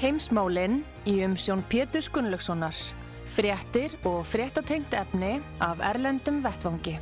Heimsmálinn í umsjón Pétur Gunnlaugssonar. Fréttir og fréttatengt efni af Erlendum Vettvangi.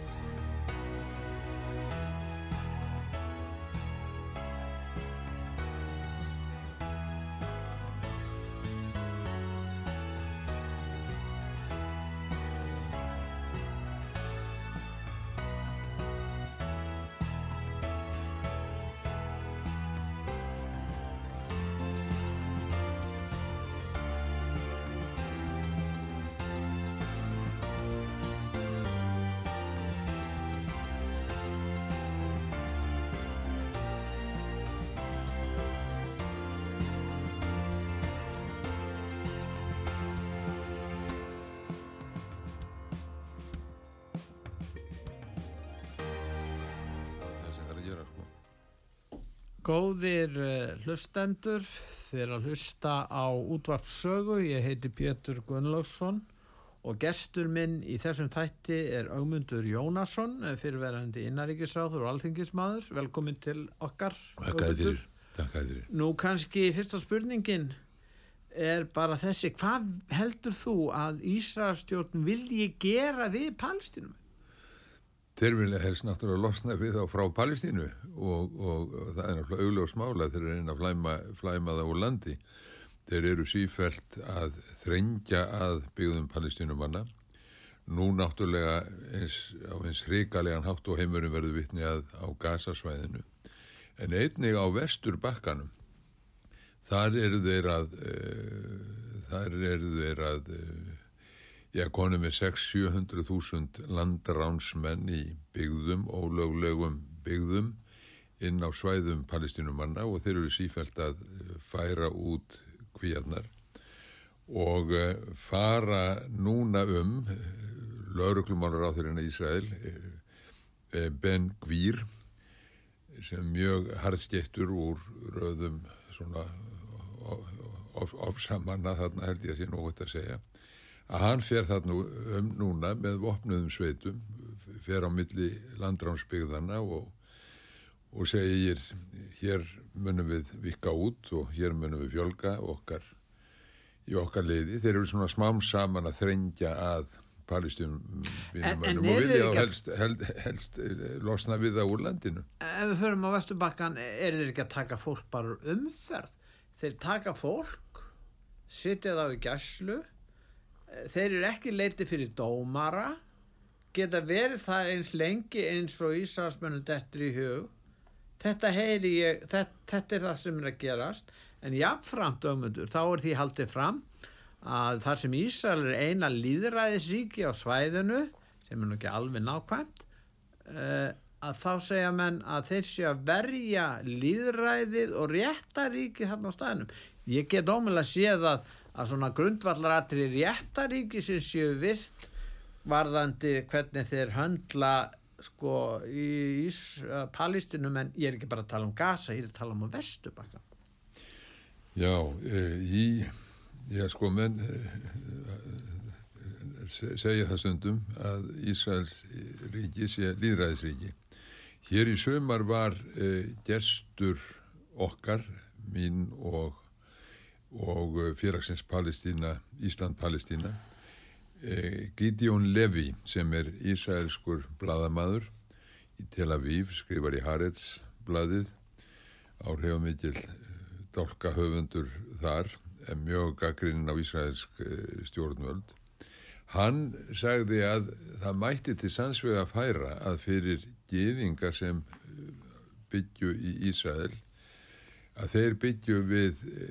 Góðir uh, hlustendur, þeir að hlusta á útvarpsögu, ég heiti Pétur Gunnlaugsson og gestur minn í þessum þætti er Augmundur Jónasson, eh, fyrirverandi innaríkisráður og alþingismadur. Velkomin til okkar. Takkaði Ögmundur. fyrir, takkaði fyrir. Nú kannski fyrsta spurningin er bara þessi, hvað heldur þú að Ísraelstjórn vilji gera við Palestinum? Þeir vilja helst náttúrulega losna við þá frá Palestínu og, og, og það er náttúrulega augljós mála þeir eru einn að flæma, flæma það úr landi. Þeir eru sífælt að þrengja að byggðum palestínumanna. Nú náttúrulega eins, á eins hrikalegan hátt og heimurum verður vitni að á gasasvæðinu. En einnig á vestur bakkanum, þar eru þeir að, uh, þar eru þeir að, uh, já, konum með 600-700 þúsund landránsmenn í byggðum, ólöglegum byggðum inn á svæðum palestinumanna og þeir eru sífælt að eh, færa út kvíarnar. Og uh, fara núna um lauruglumálur á þeirra Ísrael Ben Gvír sem mjög harðskettur úr röðum svona ofsamanna þarna held ég að sé nógut að segja að hann fer þarna um núna með vopnuðum sveitum fer á milli landránsbyggðana og, og segir hér munum við vika út og hér munum við fjölga okkar í okkar leiði. Þeir eru svona smám saman að þrengja að En- en og vilja að- helst, helst, helst eh, losna við það úr landinu. Ef við förum á Vesturbakkan, er þeir ekki að taka fólk bara umferð? Þeir taka fólk, sitja þá í gæslu, þeir eru ekki leiti fyrir dómara, geta verið það eins lengi eins og Ísraelsmönnum dettur í hug. Þetta heyri ég, þetta, þetta er það sem er að gerast, en jafnframt ögmundur, þá er því haldið fram að þar sem Ísrael er eina líðræðisríki á svæðinu, sem er nú ekki alveg nákvæmt, uh, að þá segja menn að þeir séu að verja líðræðið og réttaríkið hann á staðinum. Ég get ómjöld að séð að, að svona grundvallaratri réttaríki sem séu vist varðandi hvernig þeir höndla sko í Ís, uh, Palestinum en ég er ekki bara að tala um Gaza, ég er að tala um að Vesturbakka. Já, e, í, já sko, menn e, se- segja það stundum að Ísraels ríki sé líðræðisríki. Hér í sömar var e, gestur okkar, mín og, og félagsins Palestína, Ísland-Palestína, e, Gideon Levi sem er Ísraelskur bladamadur í Tel Aviv, skrifar í Harets bladið, áhrifamikil dálka höfundur þar en mjög gaggrinn á Ísraelsk eh, stjórnvöld. Hann sagði að það mætti til sannsvega færa að fyrir geðingar sem eh, byggju í Ísrael að þeir byggju við e,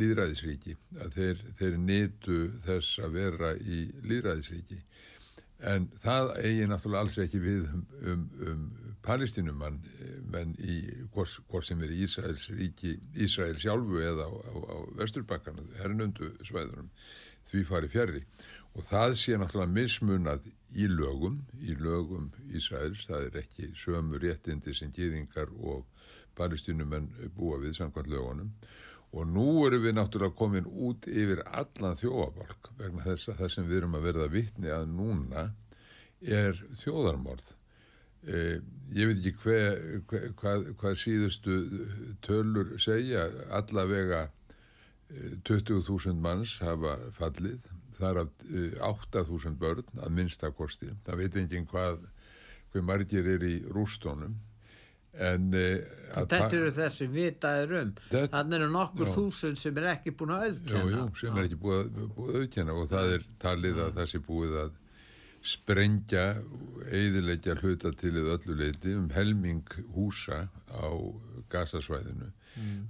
líðræðisríki að þeir, þeir netu þess að vera í líðræðisríki En það eigi náttúrulega alls ekki við um, um, um palestinumann menn í hvort, hvort sem er í Ísraels ríki, Ísrael sjálfu eða á, á, á vesturbakkarnu, hernundu svæðunum, því fari fjari. Og það sé náttúrulega mismunað í lögum, í lögum Ísraels, það er ekki sömu réttindi sem gýðingar og palestinumenn búa við samkvæmt lögunum. Og nú erum við náttúrulega komin út yfir allan þjóabalk vegna þess að það sem við erum að verða vittni að núna er þjóðarmorð. Eh, ég veit ekki hver, hver, hvað, hvað síðustu tölur segja, allavega eh, 20.000 manns hafa fallið, þar af eh, 8.000 börn að minnstakosti. Það veit enginn hvað, hvað margir er í rústónum. En, að Þetta ta- eru þessi vitaðir um. Þannig eru nokkur Já. þúsund sem er ekki búin að Jú, auðkenna. jú, sem er ekki búið að, auðkenna og það er talið að sé búið að sprengja, eiðilegja hluta til eða öllu leiti um helming húsa á gasasvæðinu.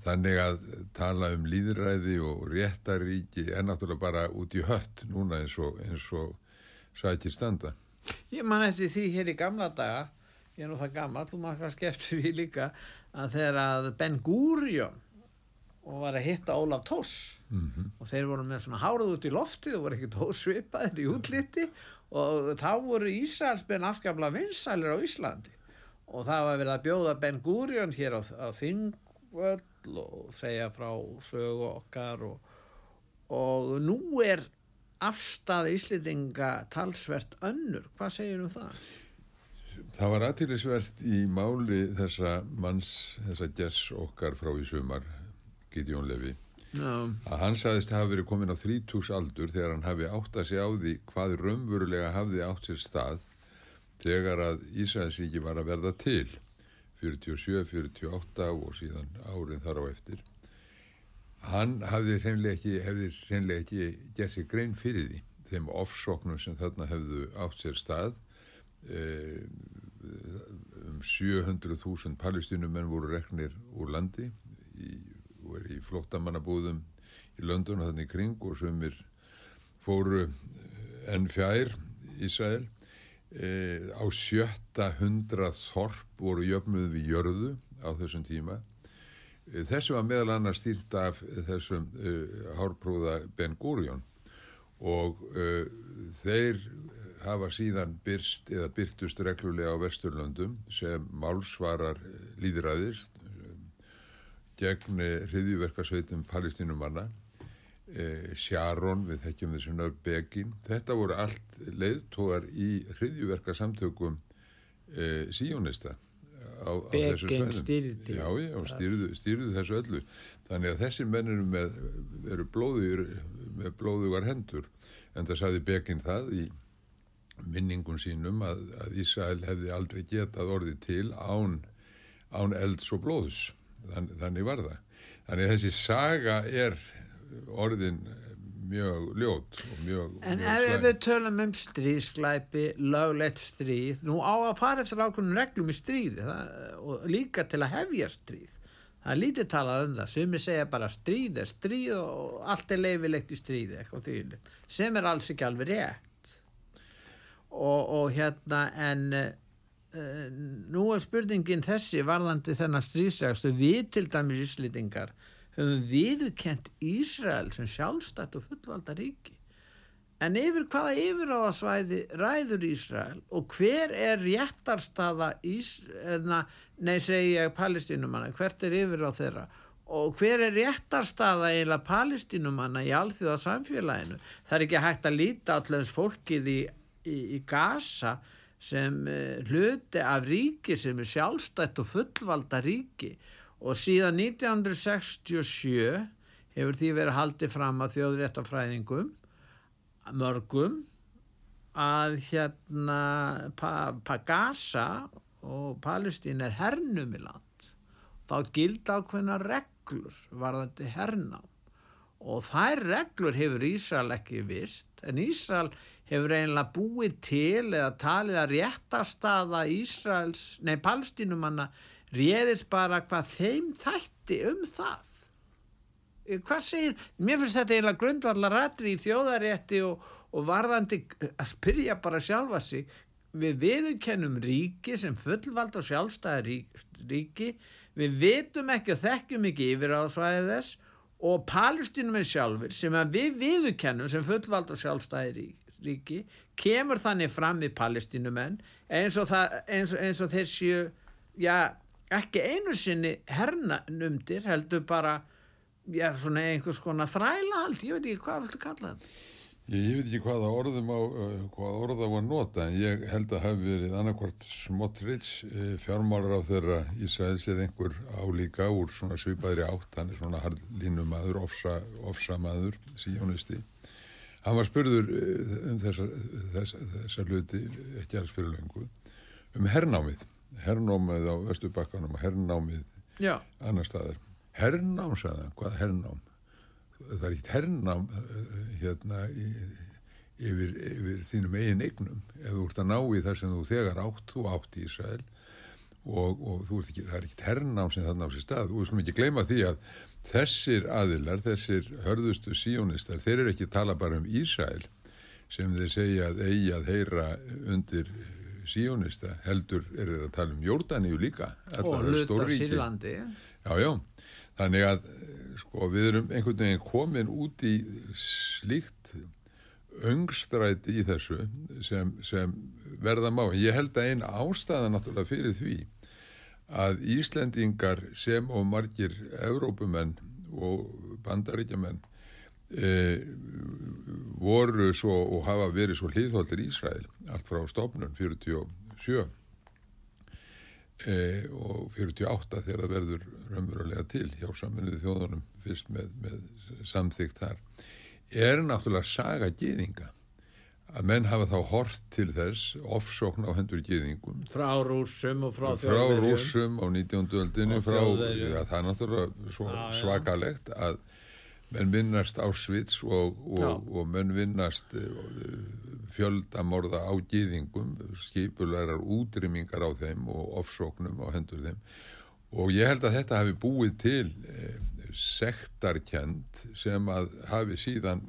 Þannig að tala um líðræði og réttaríki er náttúrulega bara út í hött núna eins og, eins og sækir standa. Ég man eftir því hér í gamla daga, ég er nú það gammal, þú maður kannski eftir því líka, að þegar að Ben Gurion og var að hitta Ólaf Tós Mm og þeir voru með svona hárað út í loftið og voru ekkert ósvipaðir í útliti og þá voru Ísraelsbenn afskaplega vinsælir á Íslandi. Og það var verið að bjóða Ben Gurion hér á, á Þingvöll og segja frá sögu okkar og, og nú er afstæða Íslendinga talsvert önnur, hvað segir um það? Það var aðtýrlisvert í máli þessa manns, þessa gess okkar frá í sumar, Gideon Levi, Já, að hann sagðist hafa verið komin á 30 aldur þegar hann hafi átt að segja á því hvað raunverulega hafði átt sér stað þegar að Ísraelsíki var að verða til 47, 48 og síðan árið þar á eftir. Hann hafði hreinlega ekki, hefði ekki gert sér grein fyrir því þeim ofsóknum sem þarna hefðu átt sér stað eh, um 700.000 palestinumenn voru reknir úr landi í, og er í flóttamannabúðum í London og þannig kring og sumir fóru eh, enn fjær Ísrael. E, á sjötta hundrað þorp voru jöfnuð við jörðu á þessum tíma. E, þessu var meðal annars stýrt af þessum e, hárprúða Ben Gurion. Og þeir hafa síðan byrst eða byrtust reglulega á Vesturlöndum sem málsvarar líðræðis gegn hriðjuverkasveitum palestinumanna eh, Sharon, við þekkjum þessu nörg Begin, þetta voru allt leiðtógar í hriðjuverkasamtökum eh, síjónista Begin stýrði. Já, já, stýrðu, stýrðu þessu öllu. Þannig að þessi menn eru með eru blóðugar hendur. En það sagði Begin það í minningum sínum að, að Ísrael hefði aldrei getað orðið til án, án elds og blóðs. Þann, þannig var það. Þannig þessi saga er orðin mjög ljót og mjög, En mjög ef, ef við tölum um stríðsklæpi, löglegt stríð, nú á að fara eftir ákveðnum reglum í stríði það, og líka til að hefja stríð. Það er lítið talað um það, sumi segja bara stríð er stríð og allt er leifilegt í því, sem er alls ekki alveg rétt. Og, og hérna, en uh, nú er spurningin þessi varðandi þennan stríðsregstu, við til dæmis íslendingar höfum viðkent Ísrael sem sjálfstætt og fullvalda ríki. En yfir hvaða yfiráðasvæði ræður Ísrael og hver er réttarstaða Ísrael, nei segi ég palestínumanna, hvert er yfiráð þeirra og hver er réttarstaða eiginlega palestínumanna í alþjóða samfélaginu. Það er ekki hægt að líta allans fólkið í, í, í Gaza sem uh, hluti af ríki sem er sjálfstætt og fullvalda ríki. Og síðan 1967 hefur því verið haldið fram að þjóðréttafræðingum mörgum að hérna pa, pa og Palestín er hernum í land. Þá gilda ákveðna reglur varðandi hernám. Og þær reglur hefur Ísrael ekki vist en Ísrael hefur eiginlega búið til eða talið að réttastaða Ísraels, nei palestínumanna réðist bara hvað þeim þætti um það? Hvað segir, mér finnst þetta eiginlega grundvallar rættri í þjóðarétti og, og varðandi að spyrja bara sjálfa sig. Við viðurkennum ríki sem fullvald og sjálfstæði ríki. Við vitum ekki og þekkjum ekki yfir á svæðið þess og palestínum er sjálfur sem við viðurkennum sem fullvald og sjálfstæði ríki kemur þannig fram við palestínumenn eins og, það, eins, eins og séu já, ekki einu sinni hernumdir heldur bara já, svona einhvers konar þrælahald, ég veit ekki hvað viltu kalla þetta? Ég, ég veit ekki hvaða orðum á, uh, hvaða orða var nota en ég held að hafi verið annarkvart Smotrich uh, fjármálar á þeirra Ísraels eða einhver álíka úr svona svipaðri átt, hann er svona harlínumadur, ofsa, ofsamadur, síjónisti. Hann var spurður uh, um þessa, þessa, þessa hluti, ekki alls fyrir lengur, um hernámið, hernámið á Östubakkanum og hernámið Já. annar staðar. Hernám, sagða, hvað hernám? það er ekkert hernám hérna yfir, yfir þínum eigin eignum ef þú ert að ná í þar sem þú þegar átt þú átt í Ísrael og, og þú ert ekki, það er ekkert hernám sem það ná sér stað, þú veist ekki gleyma því að þessir aðilar, þessir hörðustu síónistar, þeir eru ekki tala bara um Ísrael sem þeir segja að eigi að heyra undir síónista, heldur er þeir að tala um Jórdaníu líka og hluta Sýrlandi. Já, já, þannig að sko við erum einhvern veginn komin út í slíkt öngstræti í þessu sem, sem verða má. Ég held að einn ástæða náttúrulega fyrir því að Íslendingar sem og margir Evrópumenn og bandaríkjaman e, voru svo og hafa verið svo hlýðhóldir Ísrael allt frá stofnun 47 e, og 48 þegar það verður raunverulega til hjá saminuði þjóðunum fyrst með, með samþygt þar er náttúrulega saga gýðinga að menn hafa þá hort til þess ofsókn á hendur gýðingum frá rúsum og frá þjóðverjum. Frá rúsum á 19. öldinu frá, ja, það er náttúrulega svakalegt að menn vinnast á svits og, og, og menn vinnast eh, fjöldamorða á gýðingum skipulegar útrymmingar á þeim og ofsóknum á hendur þeim. Og ég held að þetta hafi búið til eh, sektarkend sem að hafi síðan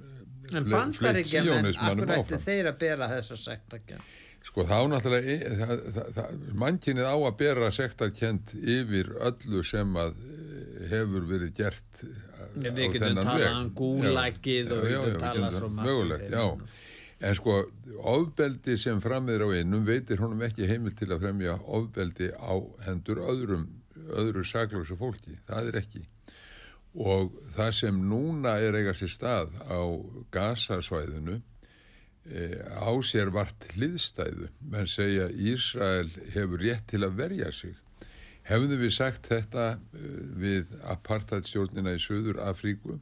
en bandaríkjaman, akkur ætti þeir að bera þessa sektarkend sko þá náttúrulega mannkinnið á að bera sektarkend yfir öllu sem að eh, hefur verið gert við getum talað um gúlækið og við getum talað svo margt en sko ofbeldi sem frammiður á einum veitir honum ekki heimil til að fremja ofbeldi á hendur öðrum öðru saglösa fólki, það er ekki og það sem núna er eiga sér stað á gasasvæðinu e, á sér vart hliðstæðu. Menn segja Ísrael hefur rétt til að verja sig. Hefðu við sagt þetta e, við apartheidstjórnina í Suður Afríku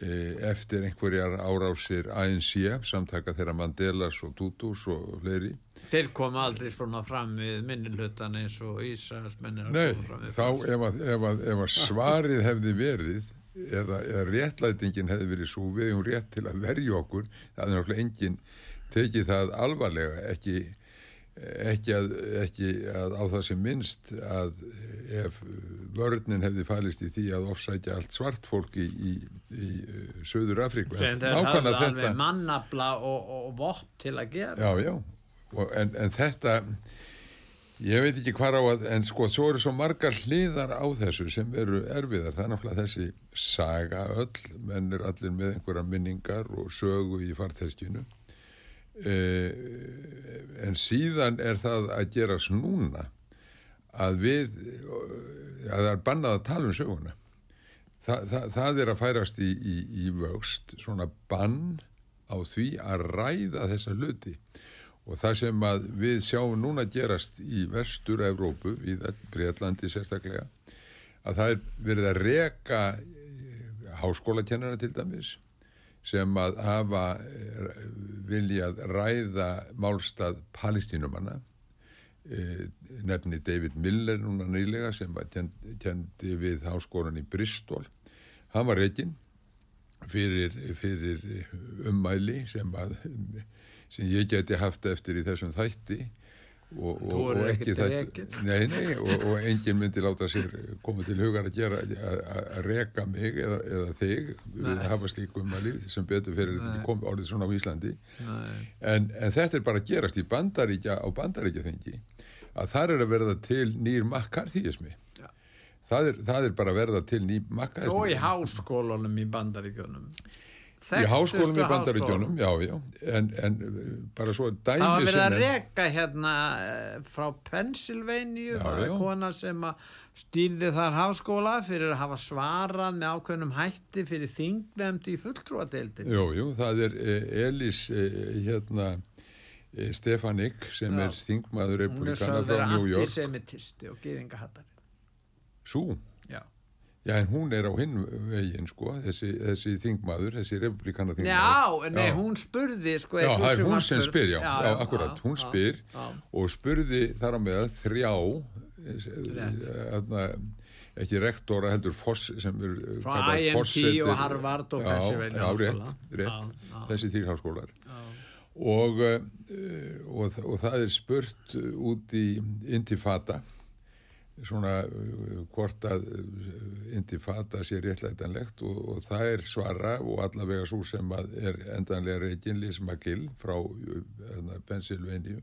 e, eftir einhverjar árásir ANC samtaka þeirra Mandelas og Tutus og fleiri Þeir koma aldrei svona fram við minnilhutan eins og Ísraels mennir að koma fram við Nei, þá ef að, ef, að, ef að svarið hefði verið eða, eða réttlætingin hefði verið svo við um rétt til að verja okkur það er náttúrulega enginn tekið það alvarlega ekki, ekki, að, ekki að á það sem minnst að ef vörninn hefði falist í því að ofsækja allt svart fólki í, í, í Söður Afríku hafði alveg mannabla og, og vopp til að gera. Já, já en, en þetta ég veit ekki hvað á að en sko svo eru svo margar hliðar á þessu sem eru erfiðar. Það er náttúrulega þessi saga öll. Menn er allir með einhverja minningar og sögu í farteskinu eh, en síðan er það að gerast núna að við að það er bannað að tala um söguna. Þa, það, það er að færast í, í, í vöxt svona bann á því að ræða þessa hluti og það sem að við sjáum núna gerast í vestur Evrópu, í Breitlandi sérstaklega, að það er verið að reka eh, háskólakennara til dæmis sem að hafa eh, viljað ræða málstað palestínumanna. E, nefni David Miller núna nýlega sem var kendi við háskólan í Bristol. Hann var reygin fyrir, fyrir ummæli sem að sem ég geti haft eftir í þessum þætti og, og, og ekki rekinn. nei, nei, og, og enginn myndi láta sér koma til hugar að gera að- að að reka mig eða, eða þig við Nei. hafa slík umæli sem betur fyrir Nei. kom orðið svona á Íslandi en, en þetta er bara að gerast í bandaríkja á bandaríkja þengi að þar er að verða til nýr makkarþýjismi Já. það það er bara að verða til nýr makkarþýjismi og í háskólanum í bandaríkjunum í háskólum í bandaríkjónum já, já, en, en uh, bara svo dæmi Það var verið að sem er- reka hérna eh, frá Pennsylvania, það er já. kona sem að stýrði þar háskóla fyrir að hafa svarað með ákveðnum hætti fyrir þingnemnd í fulltrúadeildin. Jú, jú, það er eh, Elis eh, hérna eh, Stefanik sem Já. er þingmaður Hún er republikana vera frá New York antisemitisti og gyðingahattari. Sú, Já. en hún er á hinn veginn sko, þessi, þessi þingmaður, þessi republikana þingmaður Já, nei, hún spurði, sko, Já, það er hún sem spurð. spyr, já, já, akkurat, já, hún já, spyr og spurði þar á meðal þrjá eh, þarna, ekki rektora heldur Foss sem er eh, Frá IMT forsetir- og Harvard og Pennsylvania já, rétt, háskóla. rétt, þessi þrjir háskólar Já. og, uh, og, og það er spurt út í intifata svona uh, hvort að uh, intifata sé réttlætanlegt og, og það er svara og allavega svo sem er endanlega reikin Liz McGill frá uh, Pennsylvania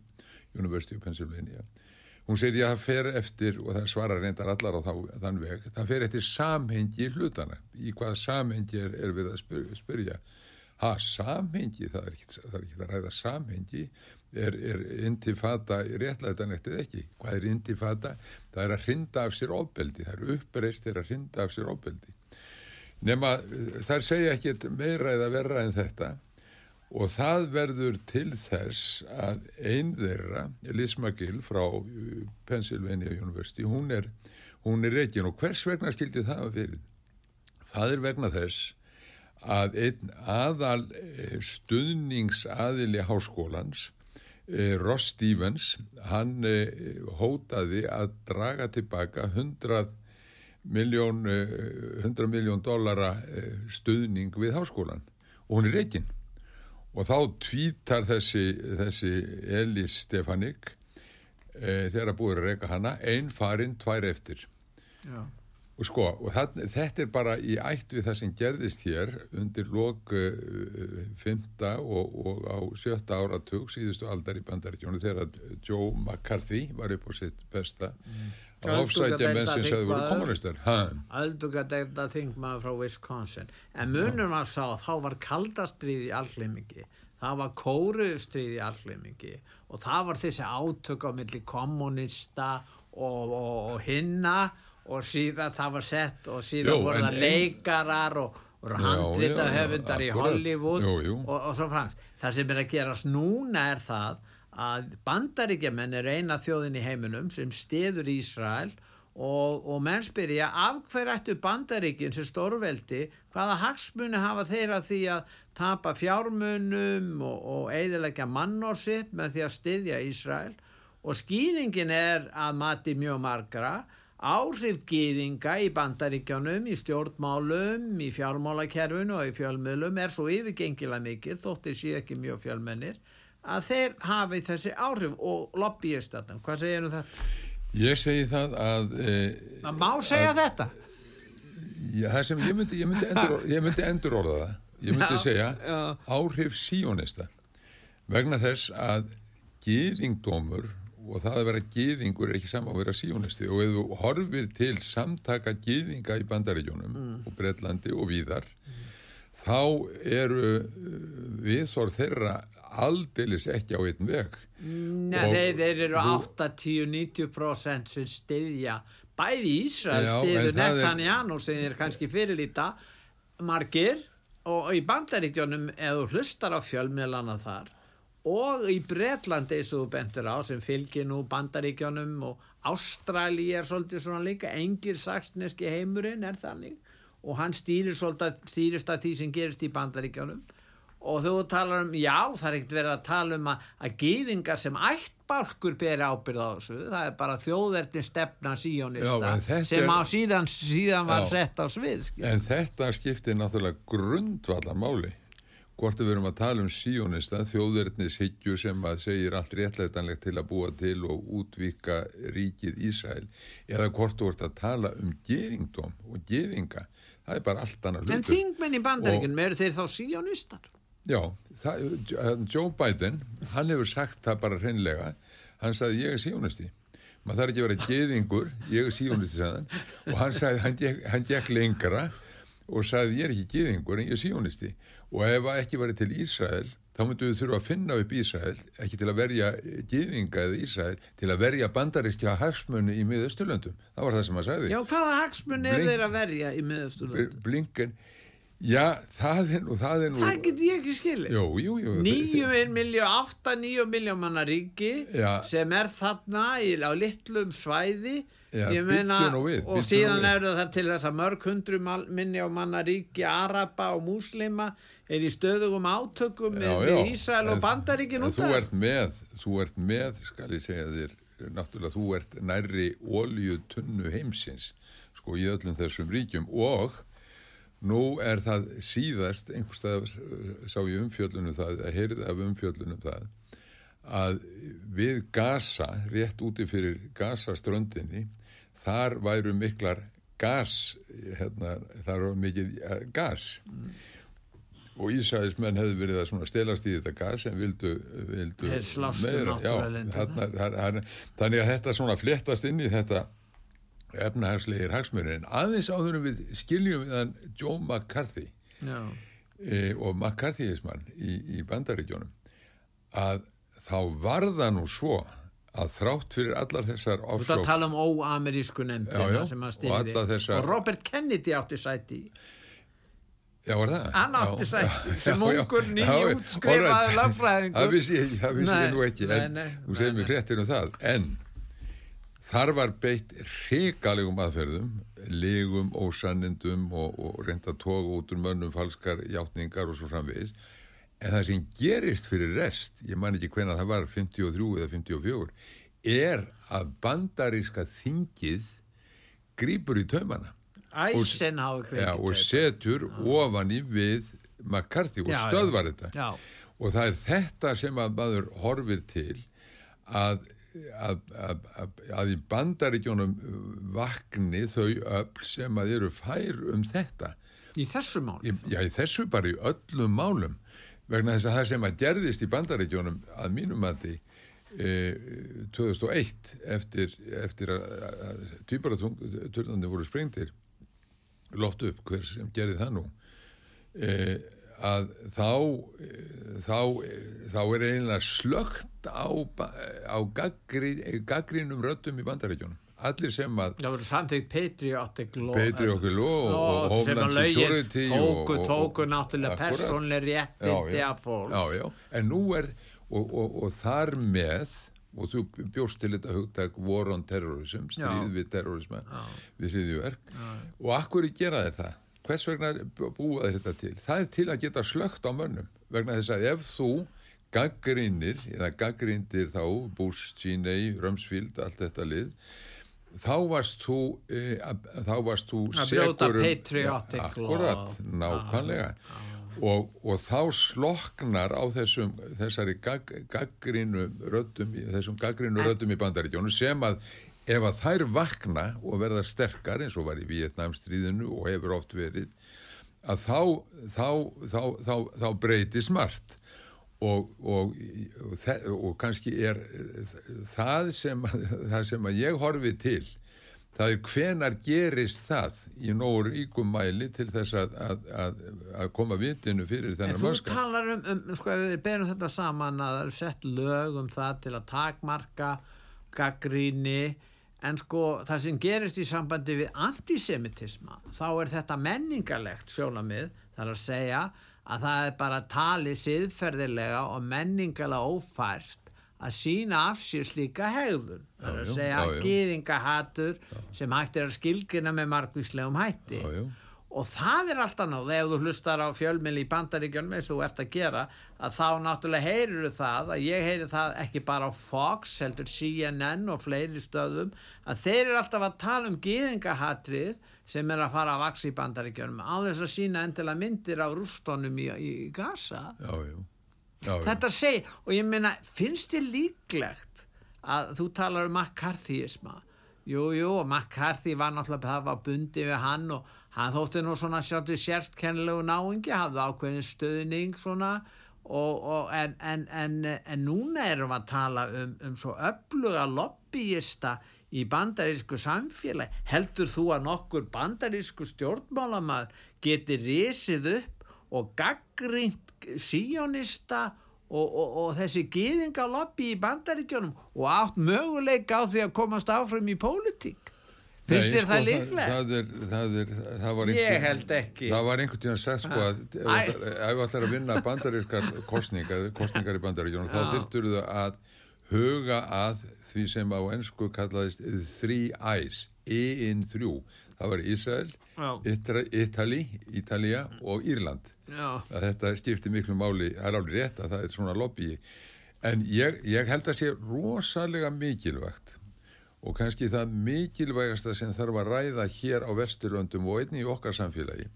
University of Pennsylvania. Hún segir að það fer eftir og það svara reyndar allar á þá, þann veg það fer eftir samhengi hlutana í hvaða samhengi er, er við að spyrja, ha, samhengi, það er ekki, það er ekki að ræða samhengi er, er intifata réttlætanlegt eða ekki? Hvað er intifata? það er að hrinda af sér ofbeldi, það er uppreist er að hrinda af sér ofbeldi. Nema þær segja ekkert meira eða verra en þetta. Og það verður til þess að ein þeirra, Liz McGill frá uh, Pennsylvania University, hún er, hún er reikin og hvers vegna skildi það að fyrir? Það er vegna þess að einn aðal eh, stuðningsaðili háskólans, eh, Ross Stevens, hann eh, hótaði að draga tilbaka 100 miljón, eh, 100 miljón dollara eh, stuðning við háskólan og hún er reikin og þá tvítar þessi, þessi Elis Stefanik e, þegar búið að reyka hana einn farin, tvær eftir. Já. Og sko, og það, þetta er bara í ætt við það sem gerðist hér undir lok uh, fymta og, og á sjötta áratug síðustu aldar í bandaríkjónu þegar Joe McCarthy var upp á sitt besta að ofsækja menn sem segðu voru kommunistar ha, Öldungadeilda þingmaður frá Wisconsin. En munum var sá að þá var kaldastrið í algleimingi það var kórustrið í algleimingi og það var þessi átök á milli kommunista og, og, og hinna og síðan það var sett og síðan Jú, voru það leikarar og já, já, höfundar í. Hollywood Jú, jú. Og, og svo frans það sem er að gerast núna er það að bandaríkjamenn er eina þjóðin í heiminum sem stiður Ísrael og, og menn spyrja af hver ættu bandaríkin sem stórveldi hvaða hagsmuni hafa þeirra því að tapa fjármunum og, og eiðilegja mannor sitt með því að styðja Ísrael og skýringin er að mati mjög margra áhrif gýðinga í bandaríkjánum, í stjórnmálum, í fjármálakerfinu og í fjölmiðlum er svo yfirgengilega mikil, þóttir séu ekki mjög fjölmennir, að þeir hafi þessi áhrif og lobbyist þetta. Hvað segir um þetta? ég segi það að e, Það má segja þetta. Já, það sem ég myndi, ég myndi, endur, ég myndi endur orða það. Ég myndi Já, segja já. áhrif síónista vegna þess að gýðingdómur og það að vera gýðingur er ekki sama að vera síónisti. Og ef þú horfir til samtaka gýðinga í bandaríkjónum Mm. og Bretlandi og víðar þá eru viðþór þeirra aldeilis ekki á einn veg. Nei, Og þeir, þeir eru þú- 80-90% sem styðja bæði Ísrael er- Netanyahu sem þeir kannski fyrirlíta margir. Og í bandaríkjónum ef þú hlustar á fjölmiðlana þar og í Bretlandi eins og þú bentur á sem fylgir nú bandaríkjónum og Ástrali er svolítið svona líka engir saksneski heimurinn er þannig og hann stýrir svolítið stýrist að því sem gerist í bandaríkjónum og þú talar um, já, það er ekkert verið að tala um að, að gýðingar sem ættbálkur beri ábyrð á þessu, það er bara þjóðverðin stefna Já, síjónista þetta sem er- á síðan, síðan var Já. sett á svið skil. en þetta skiptir náttúrulega grundvallar máli hvort við erum að tala um síónista þjóðverðnis hyggju sem að segir allt réttlætanlegt til að búa til og útvíka ríkið Ísæl eða hvort þú ert að tala um geðingdóm og geðinga það er bara allt annað En hlutur. þingmenn í bandaríkjunum, eru þeir þá síjónistar? Já, það, Joe Biden hann hefur sagt það bara hreinlega. Hann sagði ég er síónisti. Maður þarf ekki að vera geðingur ég er síónisti sagði hann. Og hann sagði, hann gekk, lengra og sagði ég er ekki geðingur en ég er síónisti og ef að ekki verið til Ísrael þá myndum við þurfa að finna upp Ísrael ekki til að verja geðinga eða Ísrael til að verja bandarískja hagsmunni í miðausturlöndum, það var það sem hann sagði Já, hvaða hagsmun er þeir að verja í miðasturlöndum? Blinken já, það er nú það er nú Það get ég ekki skilið. jú, jú, jú, Níu miljó, átta, níu miljó manna ríki Já. sem er þarna í, á litlum svæði Já, ég meina, við, og síðan eru það til þess að mörg hundru minni á manna ríki, Araba og Múslima er í stöðugum átökum með, Já, með já. Ísrael og Bandaríkin út þú af. ert með, þú ert með skal ég segja þér, náttúrulega þú ert nærri oljutunnu heimsins sko í öllum þessum ríkjum og nú er það síðast einhverstað sá ég umfjöllunum það, að heyrði af umfjöllunum það að við Gaza, rétt úti fyrir Gaza ströndinni þar væru miklar gas hérna, þar var mikið eh, gas og Ísæðismenn hefðu verið að svona stelast í þetta gas en vildu, vildu meira. Já, þarna, þar, þar, þannig að þetta svona fléttast inn í þetta efnahagslegir hagsmurinn en aðeins áður en við skiljum við hann Joe McCarthy e, og McCarthyismann í, í bandaríkjónum að þá var það nú svo að þrátt fyrir allar þessar Þú ert að tala um óamerísku nefndina sem og stýrði alla þessa- og Robert Kennedy átti sæti í. Já, var það? Hann átti já, sem ungur right. lögfræðingur. Það vissi ég, það vissi ég nú ekki, en nei, þú nei, segir mér nei. fréttir um það. En þar var beitt hrikalegum aðferðum, legum, ósannindum og, og reynda tóga út úr mönnum falskar játningar og svo framvegis. En það sem gerist fyrir rest, ég man ekki hvena það var, 53 eða 54, er að bandaríska þingið grípur í taumana. Eisenhower Já, og setur ofan í við McCarthy og Já, já. stöðvar þetta. Já, og það er þetta sem að maður horfir til að, að, að, að, að í bandaríkjónum vakni þau öll sem að eru fær um þetta. Í þessu mál. í, já, í þessu bara í öllum málum. Vegna þess að það sem að gerðist í bandaríkjónum að mínum mati e, 2001 eftir, eftir að, að týparaturnandi voru sprengtir lótt upp hver sem gerði það nú e, að þá e, þá, e, þá er eiginlega slögt á, á gaggrí, gaggrínum röddum í bandaríkjónum allir sem að Það voru samþýgt Patriotic Law. Patriotic Law og- Homeland Security Tóku, tóku náttúrulega persónlega réttindi af fólks. já, já, en nú er og, og, og þar með og þú bjóst til þetta hugtak war on terrorism, stríð Já. við terrorisma við hriðjuverk og akkur gera þeir það? Hvers vegna búa þeir þetta til? Það er til að geta slögt á mönnum vegna þess að ef þú gaggrinir eða gaggrindir þá Bush, Cheney, Rumsfield allt þetta lið þá varst þú e, að- þá varst þú Að brjóta um- patriotic akkurat, nákvæmlega og, og þá sloknar á þessum, þessari gag, gaggrínu röddum, þessum gaggrínu röddum í bandaríkjónu sem að ef að þær vakna og verða sterkar eins og var í Vietnamstríðinu og hefur oft verið að þá, þá, þá, þá, þá breyti smart og, og, og kannski er það sem, það sem að ég horfi til það er hvenar gerist það? Í nógu ríkum mæli til þess að, að, að, að koma vitinu fyrir En þennan þú mannskap talar um, um, sko, við berum þetta saman að það eru sett lög um það til að takmarka gaggríni, en sko það sem gerist í sambandi við antisemitisma, þá er þetta menningarlegt sjónamið, það er að segja að það er bara talið siðferðilega og menningarlega ófært að sína af sér slíka hegðun. Það er Já, að já, segja já, já. gýðingahatur sem hægt er að skilgrina með margvíslegum hætti Já, já. og það er alltaf náð ef þú hlustar á fjölmili í bandaríkjunum eins og þú ert að gera að þá náttúrulega heyrir það að ég heyri það ekki bara á Fox heldur CNN og fleiri stöðum að þeir eru alltaf að tala um gýðingahatrið sem er að fara að vaksa í bandaríkjunum á þess að sína endilega myndir af rústónum í, í Gaza já, já, já, þetta segir og ég meina finnst þér líklegt að þú talar um McCarthyisma? Jú, jú, McCarthy var náttúrulega það var bundi við hann og hann þótti nú svona sjáttu sérkennlegu náingi, hafði ákveðin stöðning svona og, og en, en, en, en núna erum við að tala um, um svo öfluga lobbyista í bandarísku samfélag heldur þú að nokkur bandarísku stjórnmálamað geti risið upp og gaggrínt síjónista og, og, og þessi gýðingalobby í bandaríkjónum og átt möguleika á því að komast áfram í pólitík. Finnst þér sko, það líklega? Það, er, það, það var ég held ekki. Það var einhvern tíðan sagt sko að ef við ætlar að vinna bandarískar kostningar, kostningar í bandaríkjunum þá Já. þyrftur þau að huga að því sem á ennsku kallaðist three eyes, E-in þrjú. Það var Ísrael, Ítali, Ítalía og Írland. Þetta skiptir miklu máli. Það er alveg rétt að það er svona lobby. En ég, ég held að sé rosalega mikilvægt og kannski það mikilvægasta sem þarf að ræða hér á Vesturlöndum og einnig í okkar samfélagi.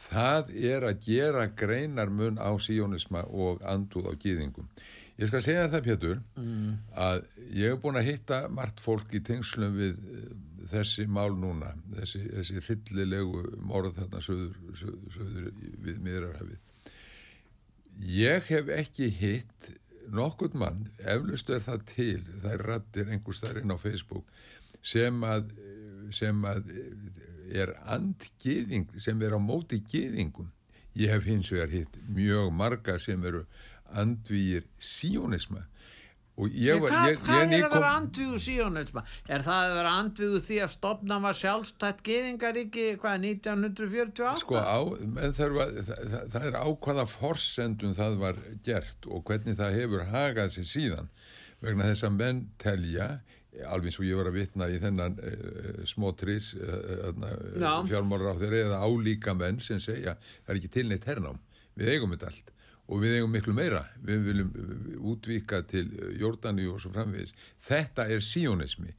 Það er að gera greinar mun á síónisma og andúð á gýðingum ég skal segja það Pétur mm. að ég hef búin að hitta margt fólk í tengslum við þessi mál núna þessi, þessi hryllilegu morð þarna söður, söður, söður við miðrarhafið ég hef ekki hitt nokkurn mann, eflust er það til það er rættir einhvers þar inn á Facebook sem að sem að er andgiðing sem er á móti giðingum ég hef hins vegar hitt mjög marga sem eru andvíir síónisma. og ég hvað, ég, hvað ég er að vera andvígu síjónisma? Er það að vera andvígu því að stopna var sjálfstætt geðingaríki hvað 1948? sko á, menn þarf að það, það, það er ákvaða forsendum það var gert og hvernig það hefur hagað sér síðan vegna þess að menn telja alveg eins og ég var að vitna í þennan uh, smótris uh, Já. fjármálur á þeirra eða álíka menn sem segja það er ekki til neitt hernám við eigum þetta allt og við eigum miklu meira. Við viljum uh, útvíka til Jordani og svo framvegis. Þetta er síónismi.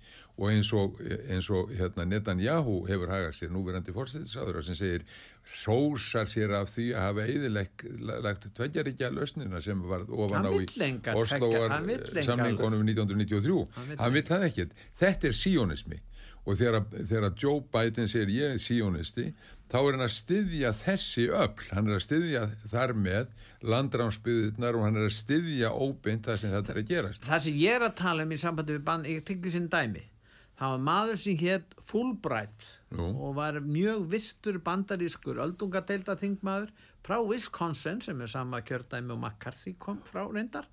Og eins og, eins og hérna, Netanyahu hefur hagað sér núverandi fórstæðisáður sem segir hrósar sér af því að hafa eðilegt tveggjaríkja lausnina sem var ofan á í samningunum lausn. 1993 Hann vill það ekkert. Þetta er síónismi. Og þegar, þegar Joe Biden segir ég er síónisti þá er hann að styðja þessi öll hann er að styðja þar með landrámsbyðirnar og hann er að styðja óbeint það sem þetta er að gerast. Það sem ég er að tala um í sambandi við band, ég tekki sinn dæmi, það var maður sem hétt Fulbright Nú. og var mjög vistur bandarískur öldungadeilda þingmaður frá Wisconsin sem er sama kjördæmi og McCarthy kom frá reyndar.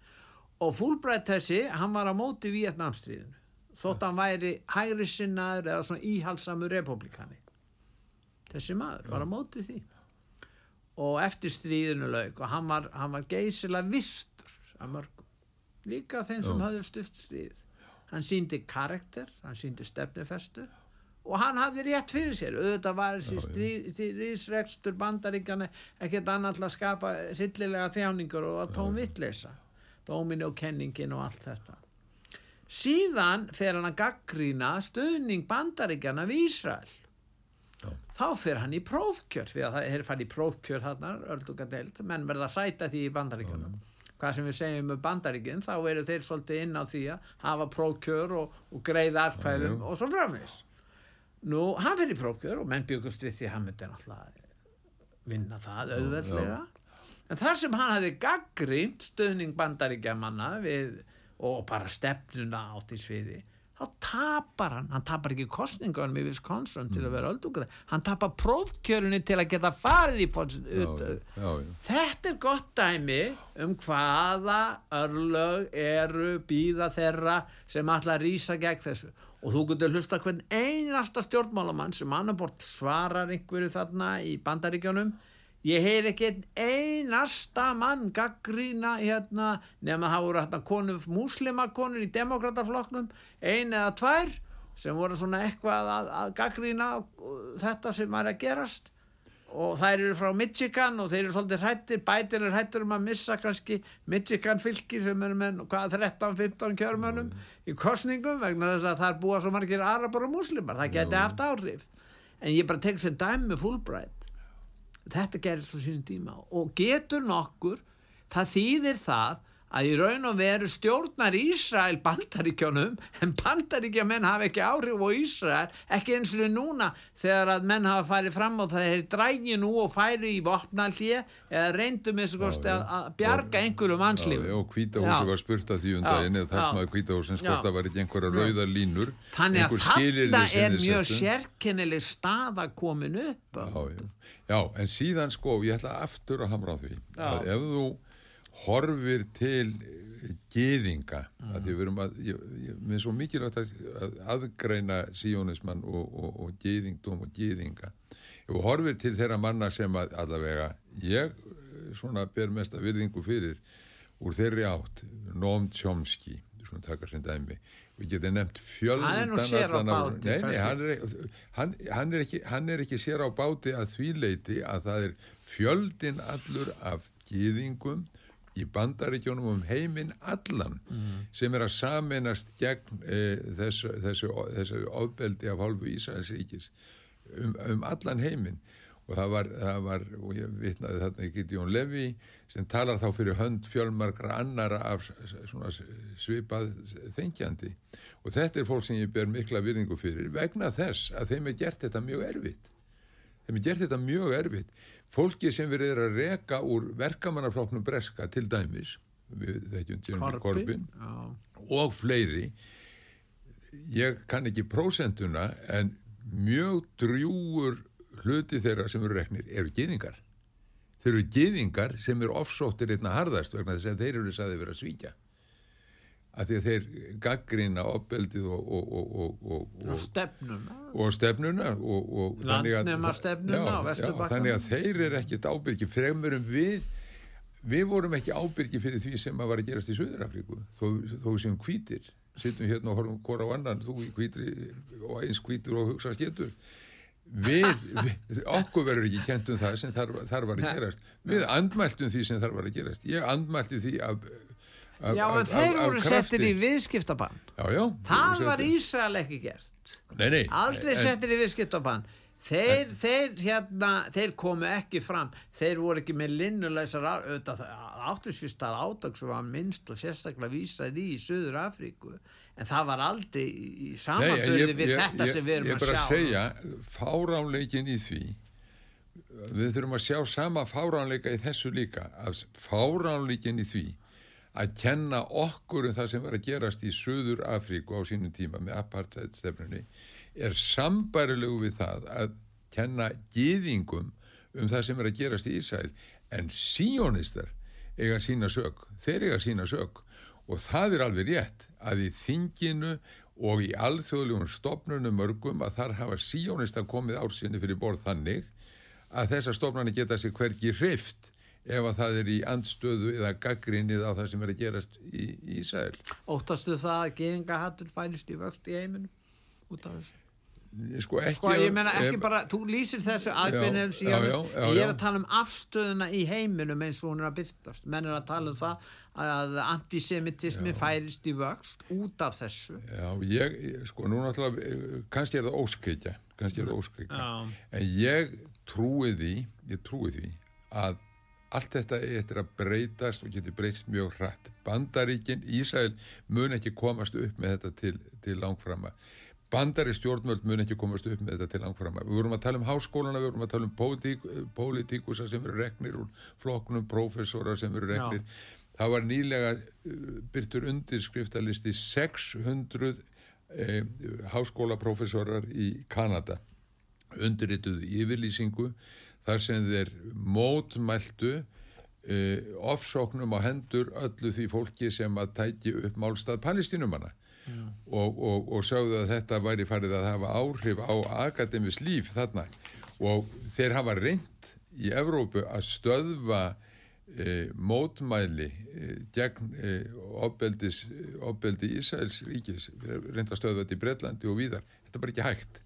Og Fulbright þessi, hann var á móti Vietnamstríðinu þótt hann væri hægri sinnaður eða svona íhalsamur republikani þessi maður var á móti því. Og eftir stríðinu lauk og hann var, hann var geysilega vistur af mörgum. Líka þeim sem hafði stuft stríð. Hann síndi karakter, hann síndi stefnufestu og hann hafði rétt fyrir sér. Auðvitað var þessi stríðsrekstur bandaríkjana ekkert annað til að skapa hryllilega þjáningur og að tóm vitleisa dómin og kenningin og allt þetta. Síðan fer hann að gaggrína stuðning bandaríkjana við Ísrael Já. þá fer hann í prófkjör því að það er fann í prófkjör þarna öldungadeild, menn verða að sæta því í bandaríkjunum. Hvað sem við segjum um bandaríkjun þá eru þeir svolítið inn á því að hafa prófkjör og, og greiða já. og svo framvis nú, hann fer í prófkjör og menn byggust við því hann myndi náttúrulega vinna það auðveldlega. En þar sem hann hafi gaggrínt stöðning bandaríkjamanna og bara stefnuna átt í sviði þá tapar hann, hann tapar ekki kostningunum í Wisconsin til að vera öldungur. Hann tapar prófkjörunni til að geta farið í. Þetta er gott dæmi um hvaða örlög eru býða þeirra sem ætla að rýsa gegn þessu. Og þú getur hlusta hvern einasta stjórnmálamann sem annarbort svarar einhverju þarna í bandaríkjónum ég heyr ekki einasta mann gaggrína hérna nema það voru hérna konur múslimakonur í demokrataflokknum ein eða tvær sem voru svona eitthvað að, að gaggrína þetta sem var að gerast. Og þær eru frá Michigan og þeir eru svolítið hrættir, bætir er hrættur um að missa kannski Michigan fylki sem er með hvað 13-15 kjörmönum í kostningum vegna þess að það er búa svo margir arabar og muslimar, það geti haft áhrif. En ég bara tek sem dæmi með Fulbright þetta gerir svo sínum tíma. Og getur nokkur það þýðir það að í raun og veru stjórnar Ísrael bandaríkjónum en bandaríkja menn hafa ekki áhrif á Ísrael ekki eins og núna þegar að menn hafa farið fram á það þeir drægi nú og færi í vopnallið eða reyndum eins og kosti að, bjarga einhverju mannslífum. Já, og hvítahúsi var spurt að því um daginn eða þar sem að hvítahúsin spurt að var ekki einhverja rauða línur Þannig að sem er mjög sérkennileg staða komin upp. Já, já. já, en síðan sko ég ætla aftur að hamra á því að ef þú horfir til geðinga mm. að því við erum að ég, ég, mér er svo mikilvægt að, að aðgreina síónismann og, og, og geðingdóm og geðinga þú horfir til þeirra manna sem að allavega ég eh, svona ber mesta virðingu fyrir úr þeirri átt Noam Chomsky svona taka sem dæmi. Við getum nefnt fjöldan Hann er nú sér á báti, nei, nei, hann er, hann, hann, er ekki, hann er ekki sér á báti að því leiti að það er fjöldin allur af gýðingum í bandaríkjónum um heiminn allan sem er að saminast gegn e, þessu, þessu, þessu ofbeldi af hálfu Ísraelsríkis um, um allan heiminn. Og það var, það var og ég vitnaði þarna ekki Jón Levi sem talar þá fyrir hönd fjölmargra annara af svona svipað þengjandi. Og þetta er fólk sem ég ber mikla virðingu fyrir vegna þess að þeim er gert þetta mjög erfitt þeim er gert þetta mjög erfitt. Fólki sem verið er að reka úr verkamannafloknum breska til dæmis við þekkjum Jeremy Corbyn og fleiri ég kann ekki prósentuna en mjög drjúur hluti þeirra sem eru reknir eru gyðingar. Þeir eru gyðingar sem eru offsóttir einna harðast vegna þess að þeir eru saði verið að svíkja að því að þeir gaggrina opbeldið og, og, og, og, og, stefnuna. Og stefnuna og, og þannig að- Landnemastefnuna Já, já, þannig að þeir eru ekkit ábyrgi fremur en við. Við vorum ekki ábyrgi fyrir því sem að var að gerast í Suður-Afríku þó, þó sem hvítir. Sittum hérna og horfum hvora á annan þú hvítri og eins hvítur og hugsa getur. Við, við okkur verður ekki kent um það sem þar, þar var að gerast. Við andmæltum því sem þar var að gerast. Ég andmælti því af Já, en þeir voru settir í viðskiptabann. Já, já, Það var Ísrael ekki gert. Nei, nei, Aldrei en- settir í viðskiptabann. Þeir, þeir, hérna, þeir komu ekki fram. Þeir voru ekki með linnuleysar á- auðvitað áttursvistar átak sem var minnst og sérstaklega vísað í í Suður Afríku en það var aldrei í ég- við ég- þetta ég- sem við erum Ég að er bara sjá að segja, fáránleikin í því, við þurfum að sjá sama fáránleika í þessu líka, fáránleikin í því að kenna okkur um það sem var að gerast í Suður Afríku á sínum tíma með apartheid stefnunni er sambarilegu við það að kenna gýðingum um það sem er að gerast í Ísæl en síónistar eiga sína sög, þeir eiga sína sög og það er alveg rétt að í þinginu og í alþjóðlegum stopnunum mörgum að þar hafa síónistar komið ársinni fyrir borð þannig að þessar stopnarnir geta sig hvergi hreift ef að það er í andstöðu eða gaggrinnið á það sem er að gerast í, í Ísæl. Óttastu það að geðingahattur færist í vöxt í heiminum út af þessu Sko ekki... Sko ég meina ekki ef- bara, þú lýsir þessu aðbyrnum já, síðan, já, já, ég er já. að tala um afstöðuna í heiminum eins og hún er að byrtast menn er að tala um það að antisemitismi færist í vöxt út af þessu Já, ég, sko, nú náttúrulega, kannski er það óskekja, kannski er það óskekja, Já. en ég trúi því, ég trúi því að allt þetta eftir að breytast og getur breyst mjög hratt. Bandaríkin, Ísrael mun ekki komast upp með þetta til, til langframa. Bandari stjórnvöld mun ekki komast upp með þetta til langframa. Við vorum að tala um háskólana, við vorum að tala um pólitík, pólitíkusa sem eru reknir úr flokknum, prófessora sem eru reknir. Það var nýlega uh, byrtur undirskriftalisti 600 eh, háskólaprófessorar í Kanada undirrituðu yfirlýsingu þar sem þeir mótmæltu uh, ofsóknum á hendur öllu því fólki sem að tæki upp málstað palestinumanna og, og, og sögðu að þetta væri farið að hafa áhrif á akademis líf þarna. Og þeir hafa reynd í Evrópu að stöðva e, mótmæli e, gegn e, ofbeldi Ísraels ríkis. Reynd að stöðva þetta í Bretlandi og víðar. Þetta er bara ekki hægt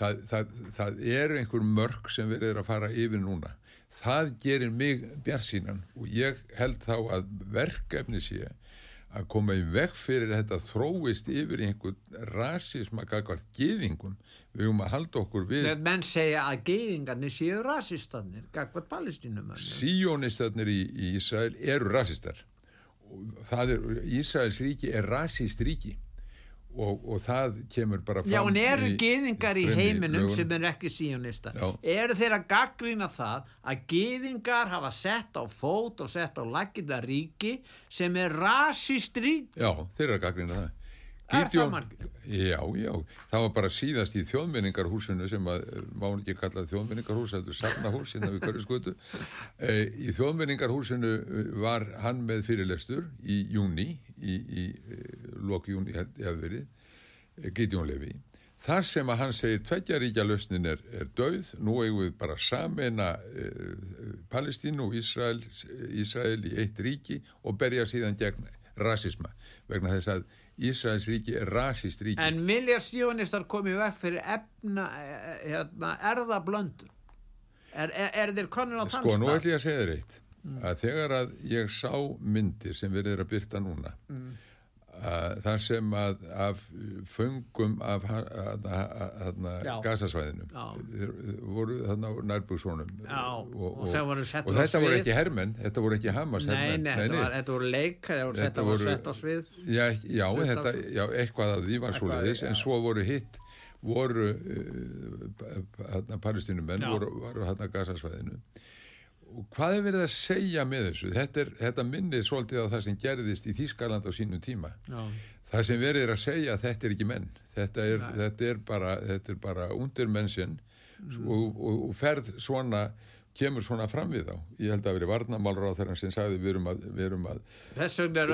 það, það, það er einhver mörg sem verið er að fara yfir núna. Það gerir mig bjarsínan og ég held þá að verkefni sé að koma í veg fyrir að þetta þróist yfir einhvern rasisma gagvart gyðingum. Við höfum að halda okkur við Þegar menn segja að geyðingarnir séu rasistanir, gagvað palestínum síónistarnir í, í Ísrael eru rasistar. Það er, Ísraels ríki er rasist ríki og, og það kemur bara fram Já, en eru í- geyðingar í fremri heiminum sem eru ekki síonistar Já. eru þeir að gaggrýna það að geyðingar hafa sett á fót og sett á laginda ríki sem er rasist ríki Já, þeir eru að gaggrina það Er Gideon-? Já, já, það var bara síðast í þjóðmenningarhúsinu sem að eh, má ekki kalla þjóðmenningarhús, þetta er safnahús hérna við hverju skutu. E, í þjóðmenningarhúsinu eh, var hann með fyrirlestur í júni, í, í e, lok júni held ég að verið, eh, Gideon Levi. Þar sem að hann segir tveggjaríkja lausnin er, er döið, nú eigum við bara samena e, Palestínu og Ísrael, Ísrael í eitt ríki og berja síðan gegn rasisma vegna þess að Ísraels ríki er rasist ríki. en vilja síonistar komið veg fyrir efna eh, hérna, erðablöndun er, er, er þeir konur á þann Sko, nú stað? ætlum ég að segja þér eitt að þegar að ég sá myndir sem verið er að byrta núna að þar sem að af föngum af gasasvæðinu voru þarna nærbúksónum og settir og á þetta voru ekki hermenn þetta voru ekki Hamas Nei, hermenn. nei, var, þetta voru leik þetta voru, sett á svið. Já, já, þetta, já, eitthvað af því var Eitthvað, svoleiðis, en svo voru hitt voru uh, palestinumenn Já. voru, voru hérna gasasvæðinu og hvað er verið að segja með þessu þetta, er, þetta minnir svolítið á það sem gerðist í Þískaland á sínum tíma Já. það sem verið er að segja að þetta er ekki menn þetta er, þetta er bara, bara undir mennsinn Mm. og, og, og ferð svona kemur svona fram við þá ég held að veri varnamálur á þeirra sem sagði við erum að, við erum að Þess vegna er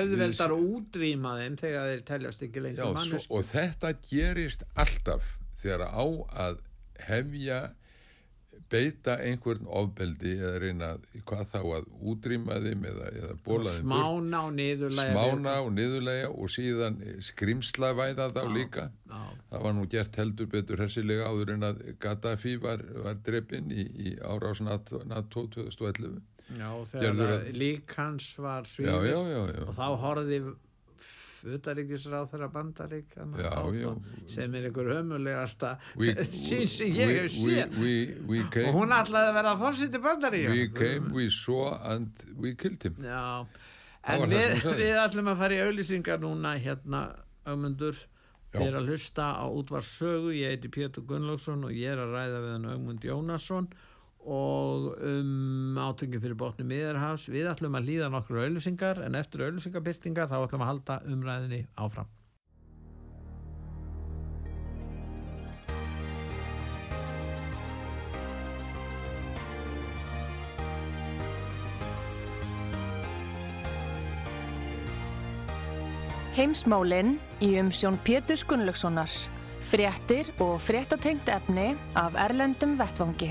auðveldar, að útrýma þeim þegar þeir teljast ekki lengur svo, mannesk. og þetta gerist alltaf þegar á að hefja beita einhvern ofbeldi eða reyna hvað þá að útrýma þeim eða, eða bóla þeim Smána og niðurlega. smána og niðurlega og síðan skrimslavæða þá líka Já, það var nú gert heldur betur hersilega áður en að Gaddafi var, var drepin í, í árás NATO, NATO 2011 já, þegar lík hans var já. og þá horfði utaríkisráð þeirra bandarík Já, já. sem er einhver hömulegasta We- sín sem ég hef séð. og hún ætlaði að vera fórsiti bandarík we came, we saw and we killed him. Já, en við, við ætlum að fara í auðlýsingar núna hérna ögmundur. Já. við erum að hlusta á útvarssögu ég heiti Pétur Gunnlaugsson og ég er að ræða við hann Ögmund Jónasson og um átöngin fyrir botni miðarhafs við ætlum að líða nokkur auðlýsingar en eftir auðlýsingarbyrtingar þá ætlum að halda umræðinni áfram Heimsmálinn í umsjón Pétur Gunnlaugssonar. Fréttir og fréttatengt efni af Erlendum Vettvangi.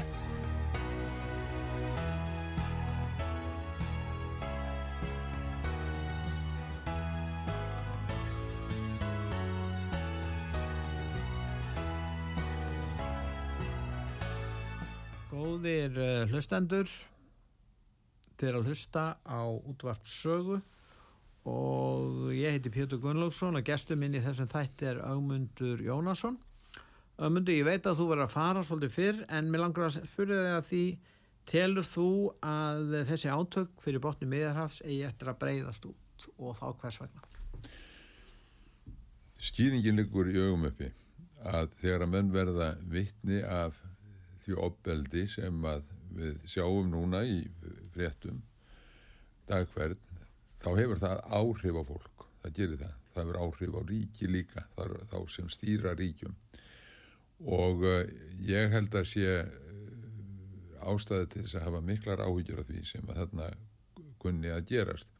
Hlustendur eru að hlusta á útvart sögu og ég heiti Pétur Gunnlaugsson og gestur minn í þessum þætti er Ögmundur Jónasson Ögmundur, ég veit að þú verður að fara svolítið fyrr en mér langar að spyrja þig að því telur þú að þessi átök fyrir botni miðarhafs eigi eftir að breyðast út og þá hvers vegna? skýringin liggur í augum uppi að þegar að menn verða vittni af því opbeldi sem að við sjáum núna í fréttum daghverð þá hefur það áhrif á fólk það gerir það, það hefur áhrif á ríki líka þar, þá sem stýra ríkjum. Og uh, ég held að sé uh, ástæði til þess að hafa miklar áhyggjur af því sem að þarna kunni að gerast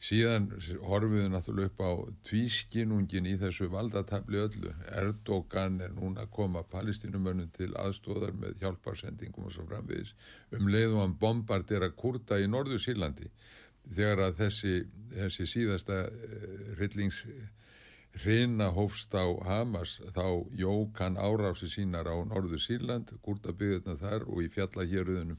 síðan horfum við náttúrulega upp á tvískinungin í þessu valdatabli öllu. Erdogan er núna að koma palestinumönnum til aðstóðar með hjálparsendingum og svo framvegis. Um leiðum hann bombardera kurda í norðu Sýrlandi þegar að þessi, þessi síðasta uh, hryllings hrina hófst á Hamas þá jók hann árási sínar á Norður Sýrland, gúrtabyggðuna þar og í fjallahjörðunum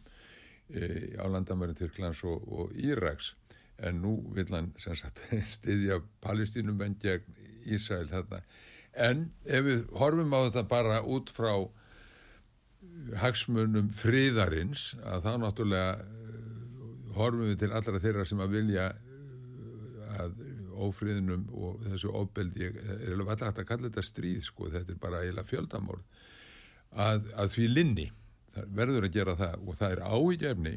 e, á landamærin Tyrklands og, og Íraks en nú vil hann sem sagt styðja palestínumenn gegn Ísrael þarna. En ef við horfum á þetta bara út frá hagsmunum friðarins að þá náttúrulega uh, horfum við til allra þeirra sem að vilja uh, að ófriðnum og þessu ofbeldi ég er alveg alltaf hægt að kalla þetta stríð sko, þetta er bara eiginlega fjöldamorð. Að, að því linni það verður að gera það og það er áhyggjefni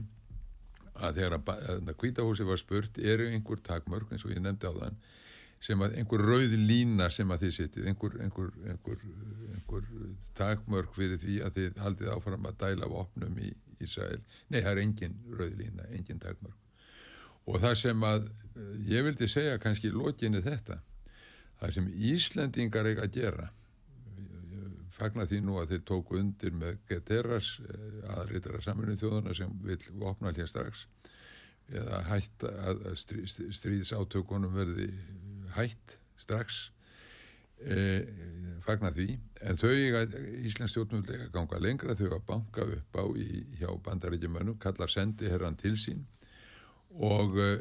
að þegar að, kvítahúsi var spurt eru einhver takmörk eins og ég nefndi á þann sem að einhver rauð lína sem að þið setið einhver, einhver, einhver, einhver takmörk fyrir því að þið haldið áfram að dæla vopnum í Ísrael. Nei það er engin rauð lína, engin takmörk. Og það sem að ég vildi segja kannski lókinni þetta það sem Íslendingar eiga að gera fagnar því nú að þeir tóku undir með Geteras aðrítara saminu þjóðana sem vil vopna hér strax eða hætt að stríðsátökunum verði hætt strax e, fagnar því. En þau Íslands stjórnulega ganga lengra þau að banka upp á í, hjá bandarækjumönnum, kallar sendi herran til sín og uh,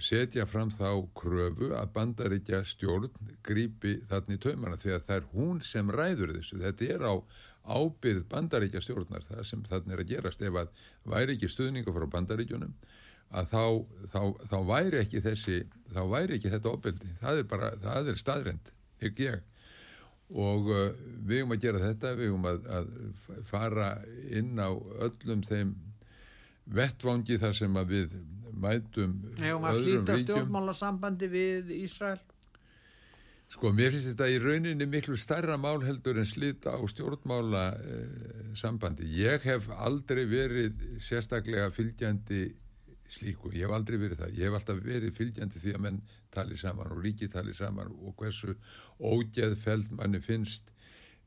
setja fram þá kröfu að bandaríkja stjórn grípi þannig taumana því að það er hún sem ræður þessu. Þetta er á ábyrð bandaríkja stjórnar það sem þannig er að gerast. Ef að væri ekki stuðninga frá bandaríkjunum að þá, þá, þá væri ekki þessi þá væri ekki þetta ofbeldi. Það er bara, það er staðrend ekki ég. Og uh, við höfum að gera þetta við höfum að, að fara inn á öllum þeim vettvangi þar sem að við mætum Hefum að slíta stjórnmálasambandi við Ísrael Sko, mér finnst þetta í rauninni miklu starra mál heldur en slita á stjórnmála eh, sambandi. Ég hef aldrei verið sérstaklega fylgjandi slíku, ég hef aldrei verið það. Ég hef alltaf verið fylgjandi því að menn tali saman og ríki tali saman og hversu ógeðfeld manni finnst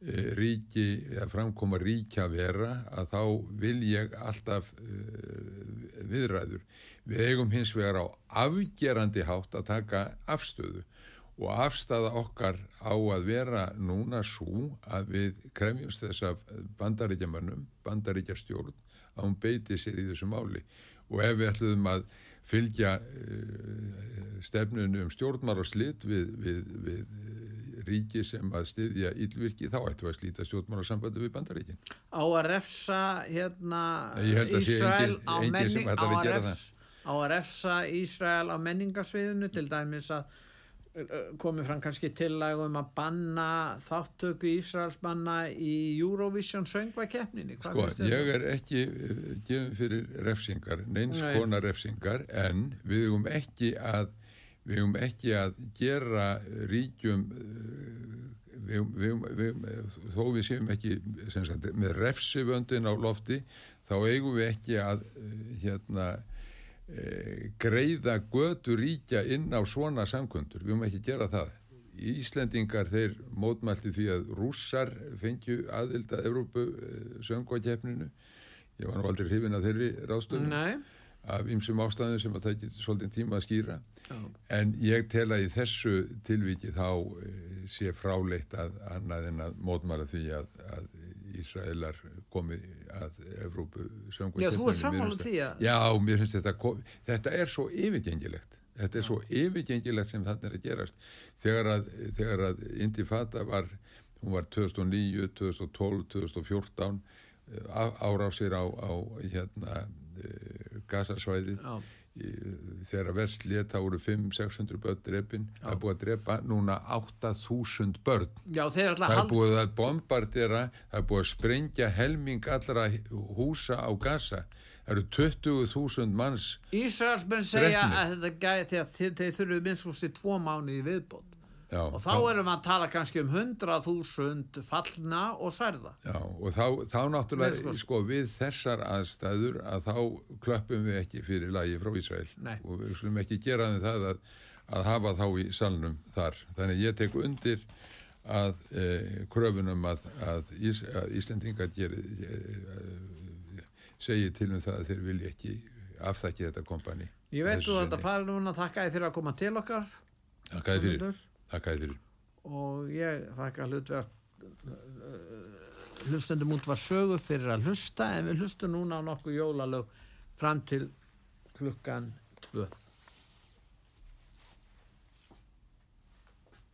ríki, eða framkoma ríkja vera að þá vil ég alltaf eh, viðræður. Við eigum hins vegar á afgerandi hátt að taka afstöðu og afstafa okkar á að vera núna svo að við kremjumst þess af bandaríkjamannum, bandaríkjastjórn að hún beiti sér í þessu máli og ef við ætlum að fylgja uh, stefnunum um stjórnmar og slitt við, við, við ríki sem að styðja ílvirki þá ættum við að slíta stjórnmar og sambandi við bandaríkin. Á að refsa hérna Ísrael á menning á að, refs, á að refsa Ísrael á menningasviðinu til dæmis að komið fram kannski tillægum að banna þáttöku Ísraels banna í Eurovision söngvakeppninni Sko, ég er ekki gefið fyrir refsingar, neins Nei. konar refsingar en við höfum ekki að við höfum ekki að gera ríkjum við, við, við, þó við séum ekki sagt, með refsivöndin á lofti þá eigum við ekki að hérna greiða götu ríkja inn á svona samkundur, við höfum ekki gera það. Íslendingar þeir mótmælti því að rússar fengju aðild að Evrópu e, söngvakefninu ég var nú aldrei hrifin að þeirri ráðstöfum af ymsum ástæðum sem að það ekki svolítið tíma að skýra. Já. en ég tel að í þessu tilviki þá e, sé fráleitt að annað en að mótmæla því að, að Ísraelar komið að Evrópu Já, þú er samanlega því að Já, mér finnst þetta þetta er svo yfirgengilegt. Þetta er svo yfirgengilegt sem þarna er að gerast. Þegar að, þegar að Indifata var hún var 2009, 2012, 2014 árásir á, á hérna gasasvæðið Já þegar að verst let þá eru 500-600 börn drefin það er búið að drepa núna 8000 börn. Já, það er búið að bombardera það er búið að sprengja helming allra húsa á gasa það eru 20.000 manns Ísraelsmenn segja að þetta gæti að þeir, þurfu minnst í tvo mánu í viðbót Já, og þá erum við að tala kannski um 100.000 fallna og særða. Já, og þá, þá náttúrulega sko. sko, við þessar aðstæður að þá klöppum við ekki fyrir lagi frá Ísrael. Nei. og við slumum ekki gera það að, að hafa þá í salnum þar. Þannig ég tek undir að e, kröfunum að, að, Ís, að Íslendingar geri, e, segi til um það að þeir vilja ekki afþakki þetta kompani. Ég veit þú að þetta fara núna, þakka þið fyrir að koma til okkar. Þakka þið fyrir Takk að þér. og ég þakka hlutverk hlustendum út var sögu fyrir að hlusta en við hlustum núna á nokkuð jólalög fram til klukkan 2